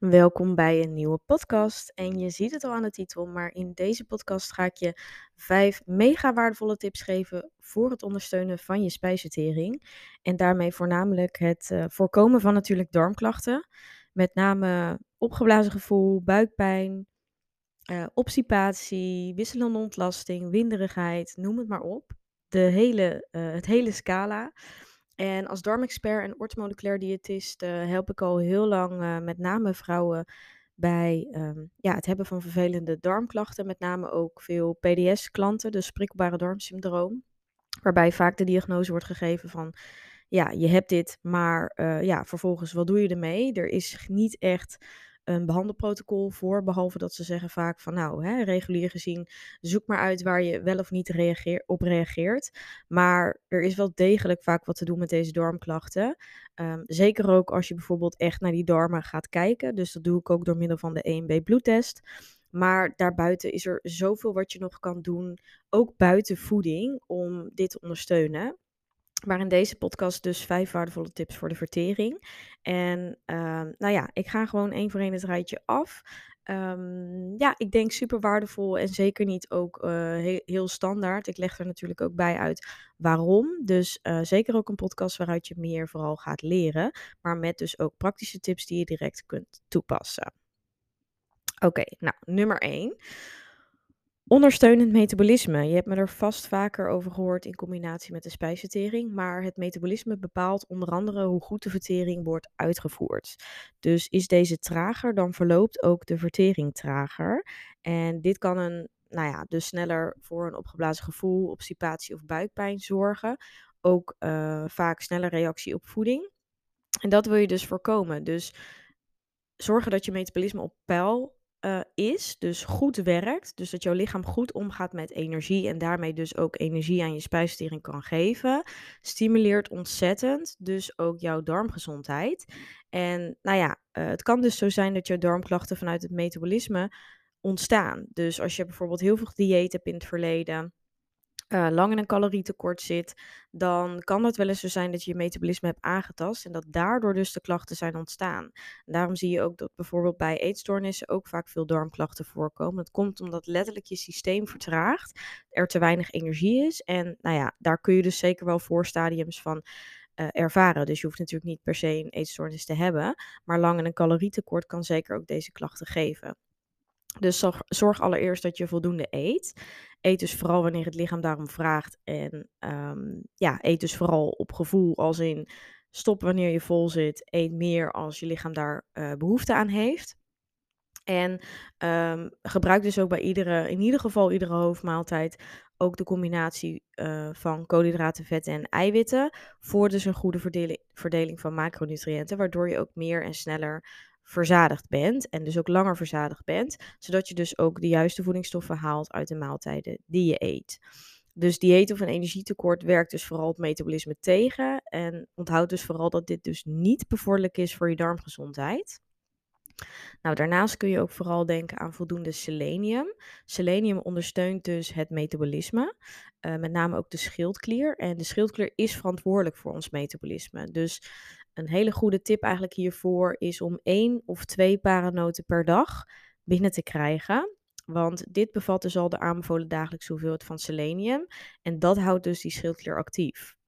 Welkom bij een nieuwe podcast. En je ziet het al aan de titel, maar in deze podcast ga ik je vijf mega waardevolle tips geven voor het ondersteunen van je spijsvertering. En daarmee voornamelijk het uh, voorkomen van natuurlijk darmklachten. Met name opgeblazen gevoel, buikpijn, uh, obstipatie, wisselende ontlasting, winderigheid, noem het maar op. De hele, uh, het hele scala. En als darmexpert en orthomoleculair diëtist uh, help ik al heel lang uh, met name vrouwen bij um, ja, het hebben van vervelende darmklachten. Met name ook veel PDS-klanten, dus prikkelbare darmsyndroom. Waarbij vaak de diagnose wordt gegeven van, ja, je hebt dit, maar uh, ja, vervolgens, wat doe je ermee? Er is niet echt een behandelprotocol voor. Behalve dat ze zeggen vaak van nou, hè, regulier gezien, zoek maar uit waar je wel of niet op reageert. Maar er is wel degelijk vaak wat te doen met deze darmklachten. Um, zeker ook als je bijvoorbeeld echt naar die darmen gaat kijken. Dus dat doe ik ook door middel van de 1B bloedtest. Maar daarbuiten is er zoveel wat je nog kan doen, ook buiten voeding, om dit te ondersteunen. Maar in deze podcast dus vijf waardevolle tips voor de vertering. En uh, nou ja, ik ga gewoon één voor één het rijtje af. Um, ja, ik denk super waardevol en zeker niet ook uh, heel, standaard. Ik leg er natuurlijk ook bij uit waarom. Dus uh, zeker ook een podcast waaruit je meer vooral gaat leren. Maar met dus ook praktische tips die je direct kunt toepassen. Oké, nou, nummer 1. Ondersteunend metabolisme. Je hebt me er vast vaker over gehoord in combinatie met de spijsvertering, maar het metabolisme bepaalt onder andere hoe goed de vertering wordt uitgevoerd. Dus is deze trager, dan verloopt ook de vertering trager. En dit kan een, nou ja, dus sneller voor een opgeblazen gevoel, obstipatie of buikpijn zorgen. Ook uh, vaak snelle reactie op voeding. En dat wil je dus voorkomen. Dus zorgen dat je metabolisme op peil is, dus goed werkt, dus dat jouw lichaam goed omgaat met energie en daarmee dus ook energie aan je spijsvertering kan geven, stimuleert ontzettend dus ook jouw darmgezondheid. En nou ja, uh, het kan dus zo zijn dat jouw darmklachten vanuit het metabolisme ontstaan. Dus als je bijvoorbeeld heel veel dieet hebt in het verleden, uh, lang in een calorietekort zit, dan kan het wel eens zo zijn dat je je metabolisme hebt aangetast en dat daardoor dus de klachten zijn ontstaan. Daarom zie je ook dat bijvoorbeeld bij eetstoornissen ook vaak veel darmklachten voorkomen. Dat komt omdat letterlijk je systeem vertraagt, er te weinig energie is en nou ja, daar kun je dus zeker wel voorstadiums van uh, ervaren. Dus je hoeft natuurlijk niet per se een eetstoornis te hebben, maar lang in een calorietekort kan zeker ook deze klachten geven. Dus zorg, allereerst dat je voldoende eet. Eet dus vooral wanneer het lichaam daarom vraagt. En um, ja, eet dus vooral op gevoel, als in stop wanneer je vol zit. Eet meer als je lichaam daar uh, behoefte aan heeft. En um, gebruik dus ook bij iedere, in ieder geval iedere hoofdmaaltijd, ook de combinatie uh, van koolhydraten, vetten en eiwitten. Voor dus een goede verdeling van macronutriënten, waardoor je ook meer en sneller verzadigd bent en dus ook langer verzadigd bent, zodat je dus ook de juiste voedingsstoffen haalt uit de maaltijden die je eet. Dus dieet of een energietekort werkt dus vooral het metabolisme tegen en onthoud dus vooral dat dit dus niet bevorderlijk is voor je darmgezondheid. Nou, daarnaast kun je ook vooral denken aan voldoende selenium. Selenium ondersteunt dus het metabolisme, uh, met name ook de schildklier. En de schildklier is verantwoordelijk voor ons metabolisme. Dus een hele goede tip eigenlijk hiervoor is om één of twee paranoten per dag binnen te krijgen. Want dit bevat dus al de aanbevolen dagelijkse hoeveelheid van selenium. En dat houdt dus die schildklier actief.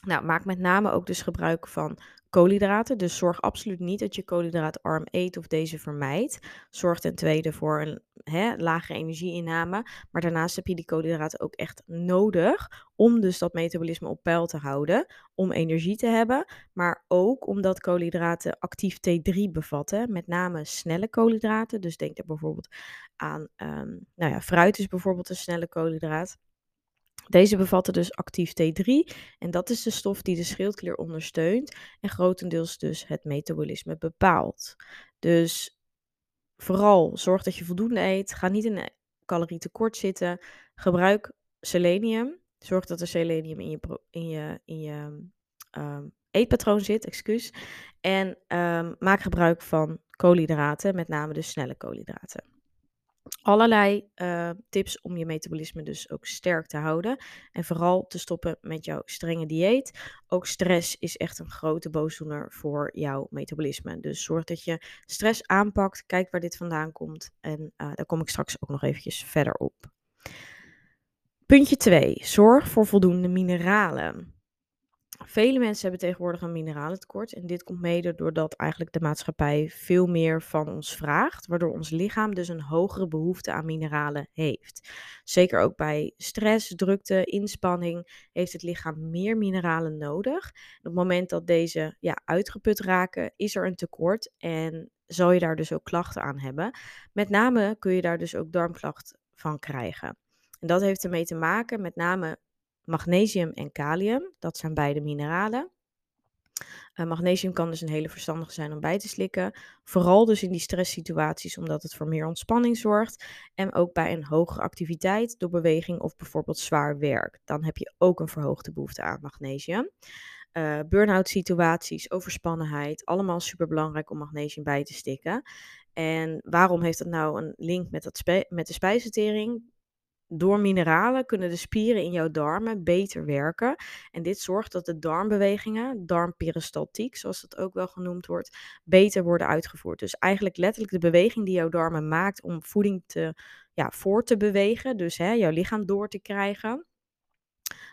Nou, maak met name ook dus gebruik van koolhydraten. Dus zorg absoluut niet dat je koolhydraatarm eet of deze vermijdt. Zorg ten tweede voor een hè, lagere energieinname. Maar daarnaast heb je die koolhydraten ook echt nodig om dus dat metabolisme op peil te houden. Om energie te hebben. Maar ook omdat koolhydraten actief T3 bevatten. Met name snelle koolhydraten. Dus denk er bijvoorbeeld aan, um, nou ja, fruit is bijvoorbeeld een snelle koolhydraat. Deze bevatten dus actief T3 en dat is de stof die de schildklier ondersteunt en grotendeels dus het metabolisme bepaalt. Dus vooral zorg dat je voldoende eet, ga niet in calorietekort zitten, gebruik selenium, zorg dat er selenium in je, in je, in je um, eetpatroon zit, excuus, en um, maak gebruik van koolhydraten, met name de snelle koolhydraten. Allerlei uh, tips om je metabolisme dus ook sterk te houden. En vooral te stoppen met jouw strenge dieet. Ook stress is echt een grote boosdoener voor jouw metabolisme. Dus zorg dat je stress aanpakt. Kijk waar dit vandaan komt. En uh, daar kom ik straks ook nog eventjes verder op. Puntje 2. Zorg voor voldoende mineralen. Vele mensen hebben tegenwoordig een mineralentekort. En dit komt mede doordat eigenlijk de maatschappij veel meer van ons vraagt. Waardoor ons lichaam dus een hogere behoefte aan mineralen heeft. Zeker ook bij stress, drukte, inspanning heeft het lichaam meer mineralen nodig. op het moment dat deze ja, uitgeput raken, is er een tekort. En zal je daar dus ook klachten aan hebben. Met name kun je daar dus ook darmklachten van krijgen. En dat heeft ermee te maken met name magnesium en kalium. Dat zijn beide mineralen. Uh, magnesium kan dus een hele verstandige zijn om bij te slikken. Vooral dus in die stresssituaties, omdat het voor meer ontspanning zorgt. En ook bij een hogere activiteit door beweging of bijvoorbeeld zwaar werk. Dan heb je ook een verhoogde behoefte aan magnesium. Uh, burn-out situaties, overspannenheid, allemaal super belangrijk om magnesium bij te stikken. En waarom heeft dat nou een link met, dat met de spijsvertering? Door mineralen kunnen de spieren in jouw darmen beter werken. En dit zorgt dat de darmbewegingen, darmperistaltiek, zoals dat ook wel genoemd wordt, beter worden uitgevoerd. Dus eigenlijk letterlijk de beweging die jouw darmen maakt om voeding te, ja, voor te bewegen. Dus hè, jouw lichaam door te krijgen.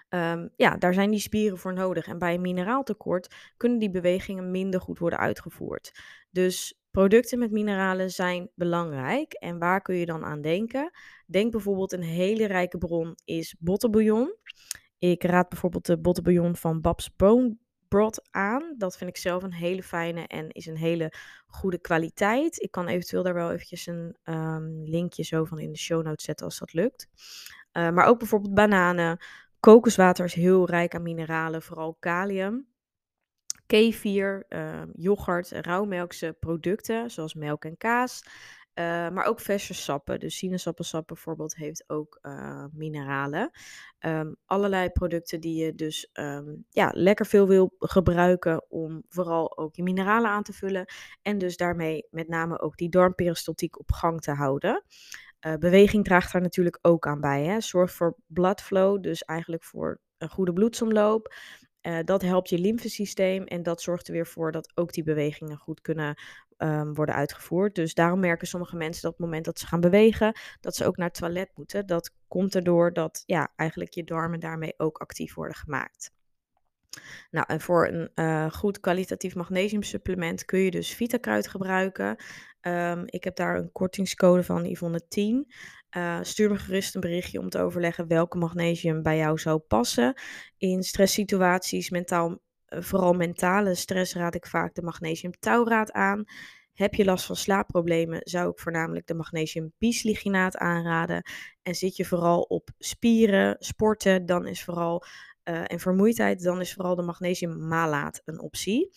Um, ja, daar zijn die spieren voor nodig. En bij een mineraaltekort kunnen die bewegingen minder goed worden uitgevoerd. Dus Producten met mineralen zijn belangrijk. En waar kun je dan aan denken? Denk bijvoorbeeld een hele rijke bron is bottenbouillon. Ik raad bijvoorbeeld de bottenbouillon van Babs Bone Broth aan. Dat vind ik zelf een hele fijne en is een hele goede kwaliteit. Ik kan eventueel daar wel eventjes een um, linkje zo van in de show notes zetten als dat lukt. Uh, maar ook bijvoorbeeld bananen. Kokoswater is heel rijk aan mineralen, vooral kalium kefir, uh, yoghurt, rauwmelkse producten, zoals melk en kaas. Uh, maar ook verse sappen. Dus sinaasappelsap bijvoorbeeld heeft ook uh, mineralen. Um, allerlei producten die je dus um, ja, lekker veel wil gebruiken om vooral ook je mineralen aan te vullen. En dus daarmee met name ook die darmperistaltiek op gang te houden. Uh, beweging draagt daar natuurlijk ook aan bij. Hè? Zorg voor blood flow, dus eigenlijk voor een goede bloedsomloop. Uh, dat helpt je lymfesysteem en dat zorgt er weer voor dat ook die bewegingen goed kunnen um, worden uitgevoerd. Dus daarom merken sommige mensen dat op het moment dat ze gaan bewegen, dat ze ook naar het toilet moeten. Dat komt erdoor dat ja, eigenlijk je darmen daarmee ook actief worden gemaakt. Nou, en voor een uh, goed kwalitatief magnesiumsupplement kun je dus Vitakruid gebruiken. Um, ik heb daar een kortingscode van Yvonne 10. Uh, stuur me gerust een berichtje om te overleggen welke magnesium bij jou zou passen. In stresssituaties, mentaal, uh, vooral mentale stress, raad ik vaak de magnesium tauraat aan. Heb je last van slaapproblemen, zou ik voornamelijk de magnesium bisliginaat aanraden. En zit je vooral op spieren, sporten, dan is vooral uh, en vermoeidheid, dan is vooral de magnesium malaat een optie.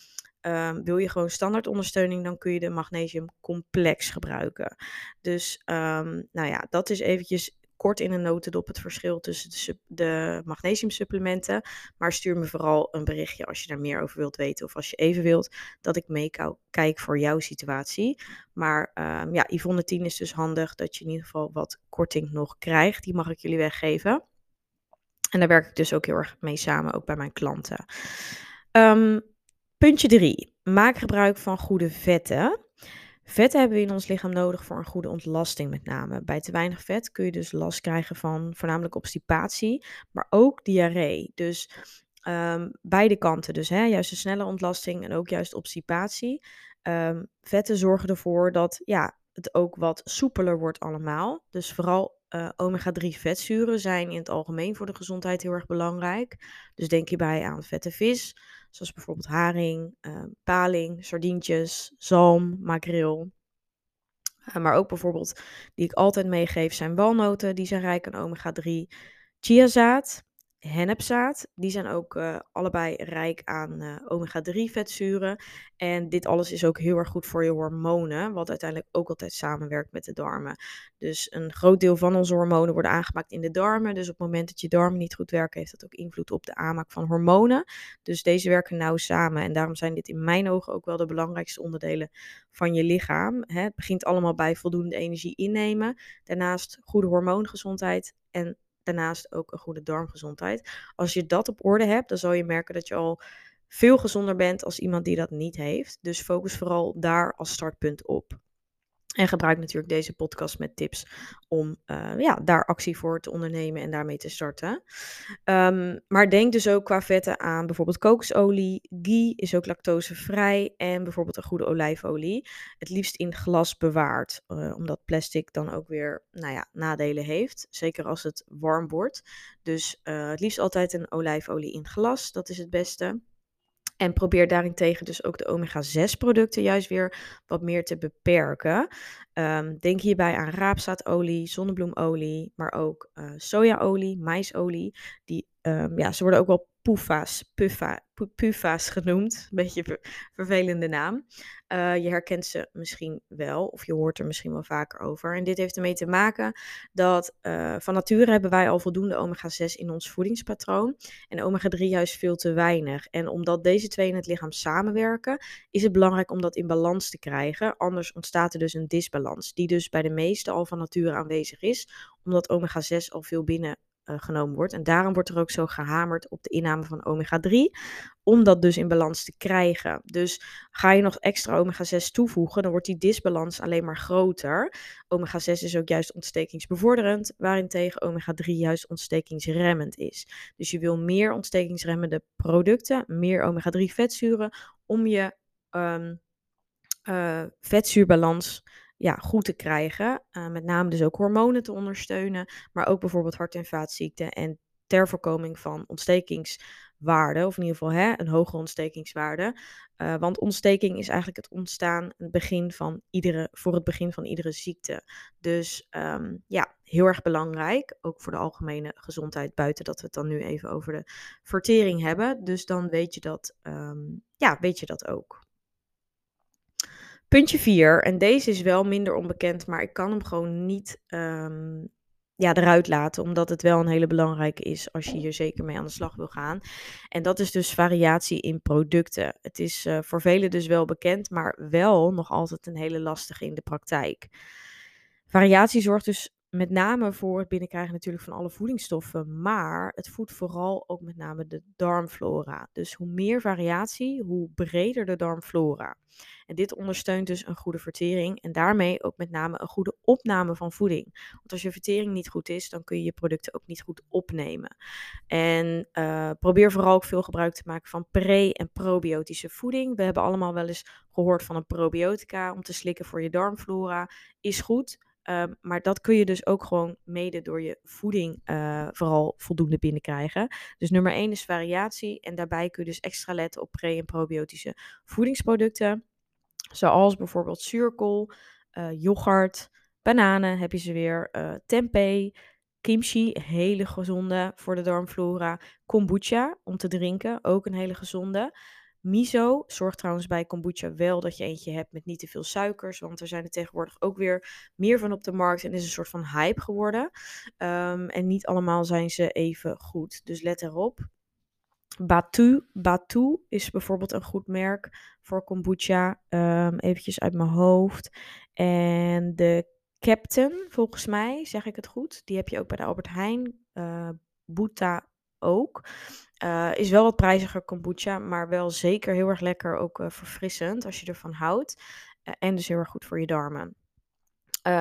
Um, wil je gewoon standaard ondersteuning, dan kun je de magnesium complex gebruiken. Dus um, nou ja, dat is eventjes kort in een notendop het verschil tussen de, de magnesiumsupplementen. Maar stuur me vooral een berichtje als je daar meer over wilt weten. Of als je even wilt dat ik meekijk voor jouw situatie. Maar um, ja, Yvonne 10 is dus handig dat je in ieder geval wat korting nog krijgt. Die mag ik jullie weggeven. En daar werk ik dus ook heel erg mee samen, ook bij mijn klanten. Um, puntje 3. Maak gebruik van goede vetten. Vetten hebben we in ons lichaam nodig voor een goede ontlasting met name. Bij te weinig vet kun je dus last krijgen van voornamelijk obstipatie, maar ook diarree. Dus um, beide kanten. Dus hè, juist een snelle ontlasting en ook juist obstipatie. Um, vetten zorgen ervoor dat ja, het ook wat soepeler wordt allemaal. Dus vooral uh, omega-3 vetzuren zijn in het algemeen voor de gezondheid heel erg belangrijk. Dus denk hierbij aan vette vis, zoals bijvoorbeeld haring, uh, paling, sardientjes, zalm, makreel. Uh, maar ook bijvoorbeeld, die ik altijd meegeef, zijn walnoten, die zijn rijk aan omega-3. Chiazaad, hennepzaad. Die zijn ook uh, allebei rijk aan uh, omega-3 vetzuren. En dit alles is ook heel erg goed voor je hormonen, wat uiteindelijk ook altijd samenwerkt met de darmen. Dus een groot deel van onze hormonen worden aangemaakt in de darmen. Dus op het moment dat je darmen niet goed werken, heeft dat ook invloed op de aanmaak van hormonen. Dus deze werken nauw samen. En daarom zijn dit in mijn ogen ook wel de belangrijkste onderdelen van je lichaam. Het begint allemaal bij voldoende energie innemen. Daarnaast goede hormoongezondheid en daarnaast ook een goede darmgezondheid. Als je dat op orde hebt, dan zal je merken dat je al veel gezonder bent als iemand die dat niet heeft. Dus focus vooral daar als startpunt op. En gebruik natuurlijk deze podcast met tips om uh, ja, daar actie voor te ondernemen en daarmee te starten. Um, maar denk dus ook qua vetten aan bijvoorbeeld kokosolie. Ghee is ook lactosevrij en bijvoorbeeld een goede olijfolie. Het liefst in glas bewaard, uh, omdat plastic dan ook weer nou ja, nadelen heeft. Zeker als het warm wordt. Dus uh, het liefst altijd een olijfolie in glas, dat is het beste. En probeer daarentegen dus ook de omega-6 producten juist weer wat meer te beperken. Um, denk hierbij aan raapzaadolie, zonnebloemolie, maar ook uh, sojaolie, maisolie. Die, um, ja, ze worden ook wel PUFA's, puffa, PUFA's genoemd. Een beetje een vervelende naam. Uh, je herkent ze misschien wel, of je hoort er misschien wel vaker over. En dit heeft ermee te maken dat uh, van nature hebben wij al voldoende omega-6 in ons voedingspatroon. En omega-3 juist veel te weinig. En omdat deze twee in het lichaam samenwerken, is het belangrijk om dat in balans te krijgen. Anders ontstaat er dus een disbalans, die dus bij de meeste al van nature aanwezig is, omdat omega-6 al veel binnen genomen wordt. En daarom wordt er ook zo gehamerd op de inname van omega-3, om dat dus in balans te krijgen. Dus ga je nog extra omega-6 toevoegen, dan wordt die disbalans alleen maar groter. Omega-6 is ook juist ontstekingsbevorderend, waarentegen omega-3 juist ontstekingsremmend is. Dus je wil meer ontstekingsremmende producten, meer omega-3 vetzuren, om je um, uh, vetzuurbalans ja, goed te krijgen. Uh, met name dus ook hormonen te ondersteunen, maar ook bijvoorbeeld hart- en vaatziekten en ter voorkoming van ontstekingswaarde, of in ieder geval hè, een hogere ontstekingswaarde. Uh, want ontsteking is eigenlijk het ontstaan het begin van iedere, voor het begin van iedere ziekte. Dus um, ja, heel erg belangrijk, ook voor de algemene gezondheid, buiten dat we het dan nu even over de vertering hebben. Dus dan weet je dat, um, ja, weet je dat ook. Puntje 4, en deze is wel minder onbekend, maar ik kan hem gewoon niet um, ja, eruit laten, omdat het wel een hele belangrijke is als je hier zeker mee aan de slag wil gaan. En dat is dus variatie in producten. Het is uh, voor velen dus wel bekend, maar wel nog altijd een hele lastige in de praktijk. Variatie zorgt dus met name voor het binnenkrijgen natuurlijk van alle voedingsstoffen, maar het voedt vooral ook met name de darmflora. Dus hoe meer variatie, hoe breder de darmflora. En dit ondersteunt dus een goede vertering en daarmee ook met name een goede opname van voeding. Want als je vertering niet goed is, dan kun je je producten ook niet goed opnemen. En uh, probeer vooral ook veel gebruik te maken van pre- en probiotische voeding. We hebben allemaal wel eens gehoord van een probiotica om te slikken voor je darmflora. Is goed. Um, maar dat kun je dus ook gewoon mede door je voeding uh, vooral voldoende binnenkrijgen. Dus nummer 1 is variatie. En daarbij kun je dus extra letten op pre- en probiotische voedingsproducten. Zoals bijvoorbeeld zuurkool, uh, yoghurt, bananen heb je ze weer, uh, tempeh, kimchi, hele gezonde voor de darmflora. Kombucha om te drinken, ook een hele gezonde. Miso zorgt trouwens bij kombucha wel dat je eentje hebt met niet te veel suikers. Want er zijn er tegenwoordig ook weer meer van op de markt. En is een soort van hype geworden. Um, en niet allemaal zijn ze even goed. Dus let erop. Batu, Batu is bijvoorbeeld een goed merk voor kombucha. Um, eventjes uit mijn hoofd. En de Captain, volgens mij, zeg ik het goed. Die heb je ook bij de Albert Heijn. Uh, Buta ook. Uh, is wel wat prijziger kombucha, maar wel zeker heel erg lekker, ook uh, verfrissend als je ervan houdt. Uh, en dus heel erg goed voor je darmen.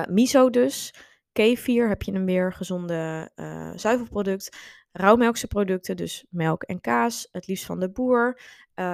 miso dus, kefir heb je een meer gezonde zuivelproduct. Rauwmelkse producten, dus melk en kaas, het liefst van de boer.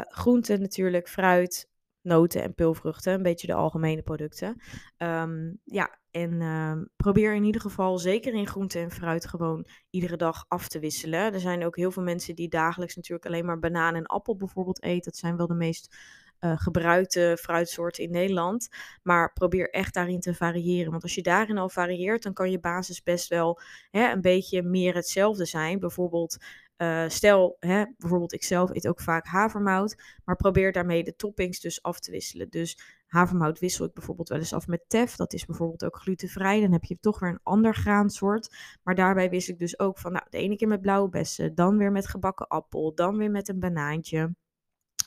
groenten natuurlijk, fruit, noten en pulvruchten, een beetje de algemene producten. Um, ja, en uh, probeer in ieder geval, zeker in groente en fruit, gewoon iedere dag af te wisselen. Er zijn ook heel veel mensen die dagelijks natuurlijk alleen maar banaan en appel bijvoorbeeld eten. Dat zijn wel de meest uh, gebruikte fruitsoorten in Nederland. Maar probeer echt daarin te variëren. Want als je daarin al varieert, dan kan je basis best wel hè, een beetje meer hetzelfde zijn. Bijvoorbeeld Uh, stel, hè, bijvoorbeeld ik zelf eet ook vaak havermout, maar probeer daarmee de toppings dus af te wisselen. Dus havermout wissel ik bijvoorbeeld wel eens af met tef. Dat is bijvoorbeeld ook glutenvrij. Dan heb je toch weer een ander graansoort. Maar daarbij wissel ik dus ook van nou, de ene keer met blauwe bessen, dan weer met gebakken appel, dan weer met een banaantje.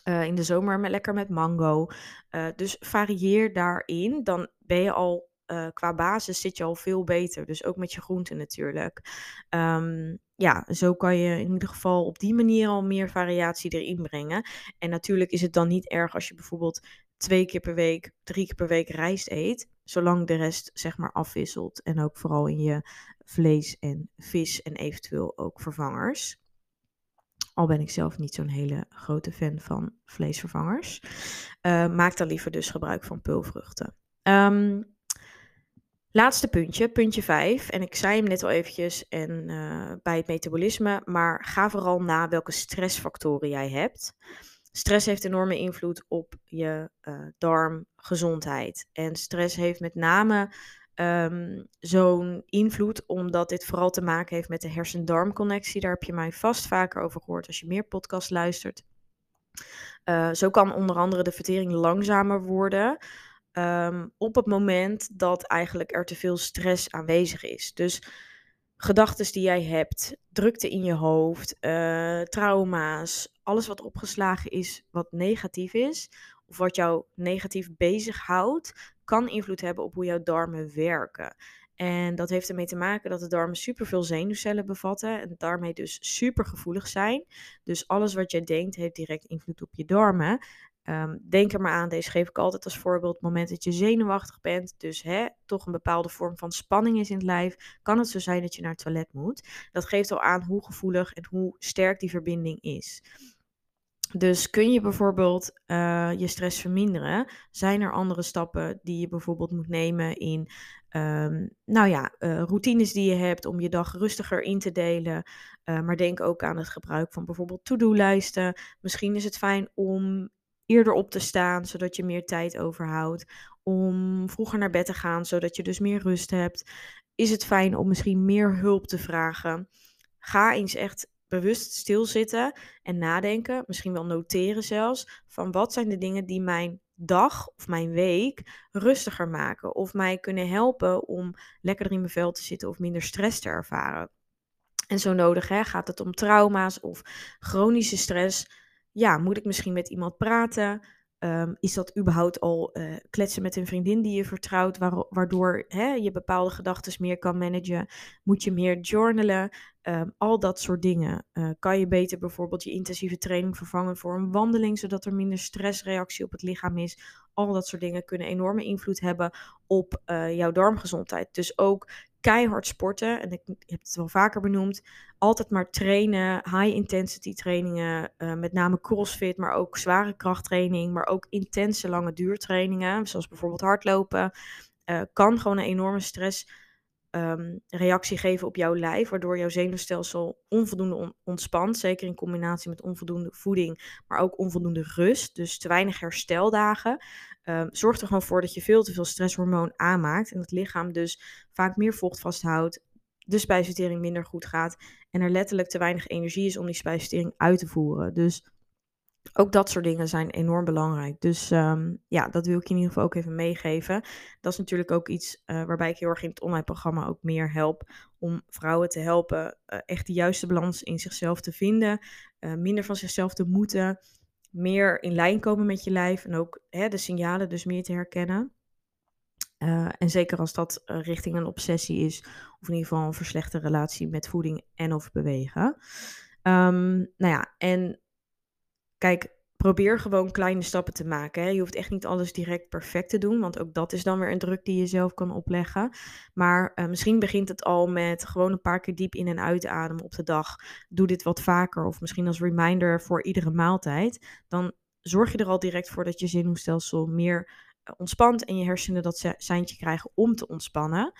Uh, in de zomer met, lekker met mango. Uh, dus varieer daarin. Dan ben je al uh, qua basis zit je al veel beter. Dus ook met je groenten natuurlijk. Um, ja, zo kan je in ieder geval op die manier al meer variatie erin brengen. En natuurlijk is het dan niet erg als je bijvoorbeeld twee keer per week, drie keer per week rijst eet. Zolang de rest zeg maar afwisselt. En ook vooral in je vlees en vis en eventueel ook vervangers. Al ben ik zelf niet zo'n hele grote fan van vleesvervangers. Uh, maak dan liever dus gebruik van pulvruchten. Um, Laatste puntje, puntje 5. En ik zei hem net al eventjes en, uh, bij het metabolisme, maar ga vooral na welke stressfactoren jij hebt. Stress heeft enorme invloed op je uh, darmgezondheid. En stress heeft met name um, zo'n invloed omdat dit vooral te maken heeft met de hersen-darmconnectie. Daar heb je mij vast vaker over gehoord als je meer podcast luistert. Uh, zo kan onder andere de vertering langzamer worden. Um, op het moment dat eigenlijk er te veel stress aanwezig is. Dus gedachten die jij hebt, drukte in je hoofd, uh, trauma's, alles wat opgeslagen is wat negatief is, of wat jou negatief bezighoudt, kan invloed hebben op hoe jouw darmen werken. En dat heeft ermee te maken dat de darmen superveel zenuwcellen bevatten en daarmee dus super gevoelig zijn. Dus alles wat jij denkt heeft direct invloed op je darmen. Um, denk er maar aan, deze geef ik altijd als voorbeeld. Het moment dat je zenuwachtig bent, dus hè, toch een bepaalde vorm van spanning is in het lijf, kan het zo zijn dat je naar het toilet moet. Dat geeft al aan hoe gevoelig en hoe sterk die verbinding is. Dus kun je bijvoorbeeld uh, je stress verminderen? Zijn er andere stappen die je bijvoorbeeld moet nemen in, um, nou ja, uh, routines die je hebt om je dag rustiger in te delen? Uh, maar denk ook aan het gebruik van bijvoorbeeld to-do-lijsten. Misschien is het fijn om eerder op te staan, zodat je meer tijd overhoudt. Om vroeger naar bed te gaan, zodat je dus meer rust hebt. Is het fijn om misschien meer hulp te vragen? Ga eens echt bewust stilzitten en nadenken, misschien wel noteren zelfs, van wat zijn de dingen die mijn dag of mijn week rustiger maken of mij kunnen helpen om lekkerder in mijn vel te zitten of minder stress te ervaren. En zo nodig hè, gaat het om trauma's of chronische stress ja, moet ik misschien met iemand praten? Um, is dat überhaupt al uh, kletsen met een vriendin die je vertrouwt, waardoor hè, je bepaalde gedachten meer kan managen? Moet je meer journalen? Um, al dat soort dingen. Uh, kan je beter bijvoorbeeld je intensieve training vervangen voor een wandeling, zodat er minder stressreactie op het lichaam is? Al dat soort dingen kunnen enorme invloed hebben op uh, jouw darmgezondheid. Dus ook keihard sporten. En ik heb het wel vaker benoemd. Altijd maar trainen, high intensity trainingen, uh, met name crossfit, maar ook zware krachttraining, maar ook intense lange duurtrainingen, zoals bijvoorbeeld hardlopen, uh, kan gewoon een enorme stress um, reactie geven op jouw lijf, waardoor jouw zenuwstelsel onvoldoende on ontspant, zeker in combinatie met onvoldoende voeding, maar ook onvoldoende rust, dus te weinig hersteldagen. Um, zorgt er gewoon voor dat je veel te veel stresshormoon aanmaakt en het lichaam dus vaak meer vocht vasthoudt, de spijsvertering minder goed gaat en er letterlijk te weinig energie is om die spijsvertering uit te voeren. Dus ook dat soort dingen zijn enorm belangrijk. Dus um, ja, dat wil ik in ieder geval ook even meegeven. Dat is natuurlijk ook iets uh, waarbij ik heel erg in het online programma ook meer help. Om vrouwen te helpen uh, echt de juiste balans in zichzelf te vinden. Uh, minder van zichzelf te moeten. Meer in lijn komen met je lijf. En ook hè, de signalen dus meer te herkennen. en zeker als dat richting een obsessie is. Of in ieder geval een verslechte relatie met voeding en of bewegen. Um, nou ja, en Kijk, probeer gewoon kleine stappen te maken. Hè. Je hoeft echt niet alles direct perfect te doen, want ook dat is dan weer een druk die je zelf kan opleggen. Maar uh, misschien begint het al met gewoon een paar keer diep in en uitademen op de dag. Doe dit wat vaker of misschien als reminder voor iedere maaltijd. Dan zorg je er al direct voor dat je zenuwstelsel meer eh, ontspant en je hersenen dat seintje krijgen om te ontspannen.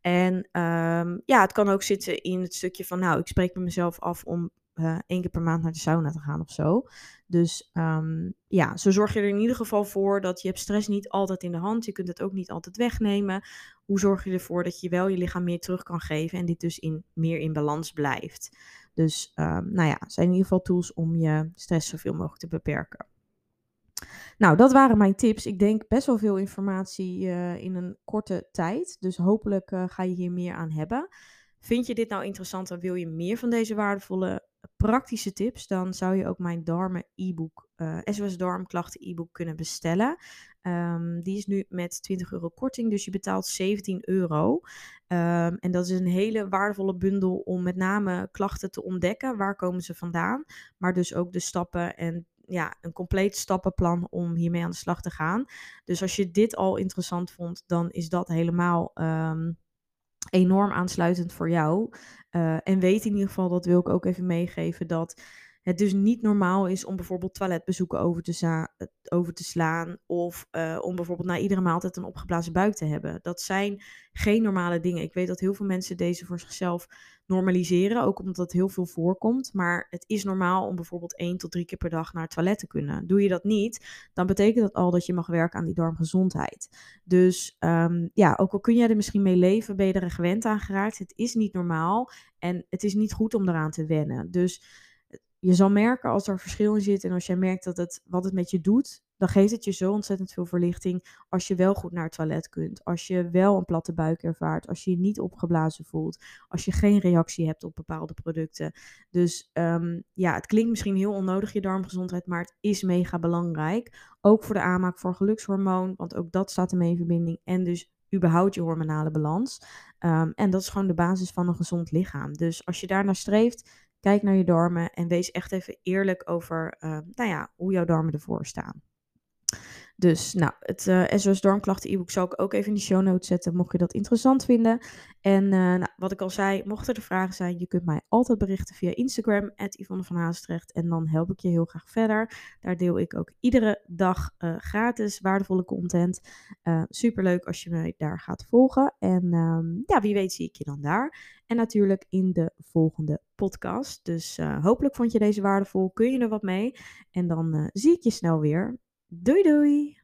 En um, ja, het kan ook zitten in het stukje van, nou, ik spreek met mezelf af om uh, één keer per maand naar de sauna te gaan of zo. Dus um, ja, zo zorg je er in ieder geval voor dat je hebt stress niet altijd in de hand. Je kunt het ook niet altijd wegnemen. Hoe zorg je ervoor dat je wel je lichaam meer terug kan geven en dit dus in, meer in balans blijft? Dus um, nou ja, zijn in ieder geval tools om je stress zoveel mogelijk te beperken. Nou, dat waren mijn tips. Ik denk best wel veel informatie uh, in een korte tijd. Dus hopelijk uh, ga je hier meer aan hebben. Vind je dit nou interessant en wil je meer van deze waardevolle praktische tips, dan zou je ook mijn darmen e-book, uh, eh, SOS darmklachten e-book kunnen bestellen. Um, die is nu met 20 euro korting, dus je betaalt 17 euro. Um, en dat is een hele waardevolle bundel om met name klachten te ontdekken. Waar komen ze vandaan? Maar dus ook de stappen en ja, een compleet stappenplan om hiermee aan de slag te gaan. Dus als je dit al interessant vond, dan is dat helemaal um, enorm aansluitend voor jou. Uh, en weet in ieder geval, dat wil ik ook even meegeven, dat het dus niet normaal is om bijvoorbeeld toiletbezoeken over te, over te slaan. Of uh, om bijvoorbeeld na iedere maaltijd een opgeblazen buik te hebben. Dat zijn geen normale dingen. Ik weet dat heel veel mensen deze voor zichzelf normaliseren. Ook omdat het heel veel voorkomt. Maar het is normaal om bijvoorbeeld één tot drie keer per dag naar het toilet te kunnen. Doe je dat niet, dan betekent dat al dat je mag werken aan die darmgezondheid. Dus um, ja, ook al kun jij er misschien mee leven, ben je er gewend aan geraakt. Het is niet normaal. En het is niet goed om eraan te wennen. Dus je zal merken als er verschil in zit en als jij merkt dat het, wat het met je doet, dan geeft het je zo ontzettend veel verlichting als je wel goed naar het toilet kunt, als je wel een platte buik ervaart, als je je niet opgeblazen voelt, als je geen reactie hebt op bepaalde producten. Dus um, ja, het klinkt misschien heel onnodig je darmgezondheid, maar het is mega belangrijk. Ook voor de aanmaak voor gelukshormoon, want ook dat staat ermee in verbinding. En dus überhaupt je hormonale balans. Um, en dat is gewoon de basis van een gezond lichaam. Dus als je daar naar streeft, Kijk naar je darmen en wees echt even eerlijk over uh, nou ja, hoe jouw darmen ervoor staan. Dus nou, het uh, eh, SOS Darmklachten e-book zal ik ook even in de show notes zetten, mocht je dat interessant vinden. En uh, nou, wat ik al zei, mochten er vragen zijn, je kunt mij altijd berichten via Instagram, Yvonne van Haastrecht. En dan help ik je heel graag verder. Daar deel ik ook iedere dag uh, gratis waardevolle content. superleuk als je mij daar gaat volgen. En um, ja, wie weet zie ik je dan daar. En natuurlijk in de volgende podcast. Dus hopelijk vond je deze waardevol, kun je er wat mee. En dan zie ik je snel weer. Doei doei!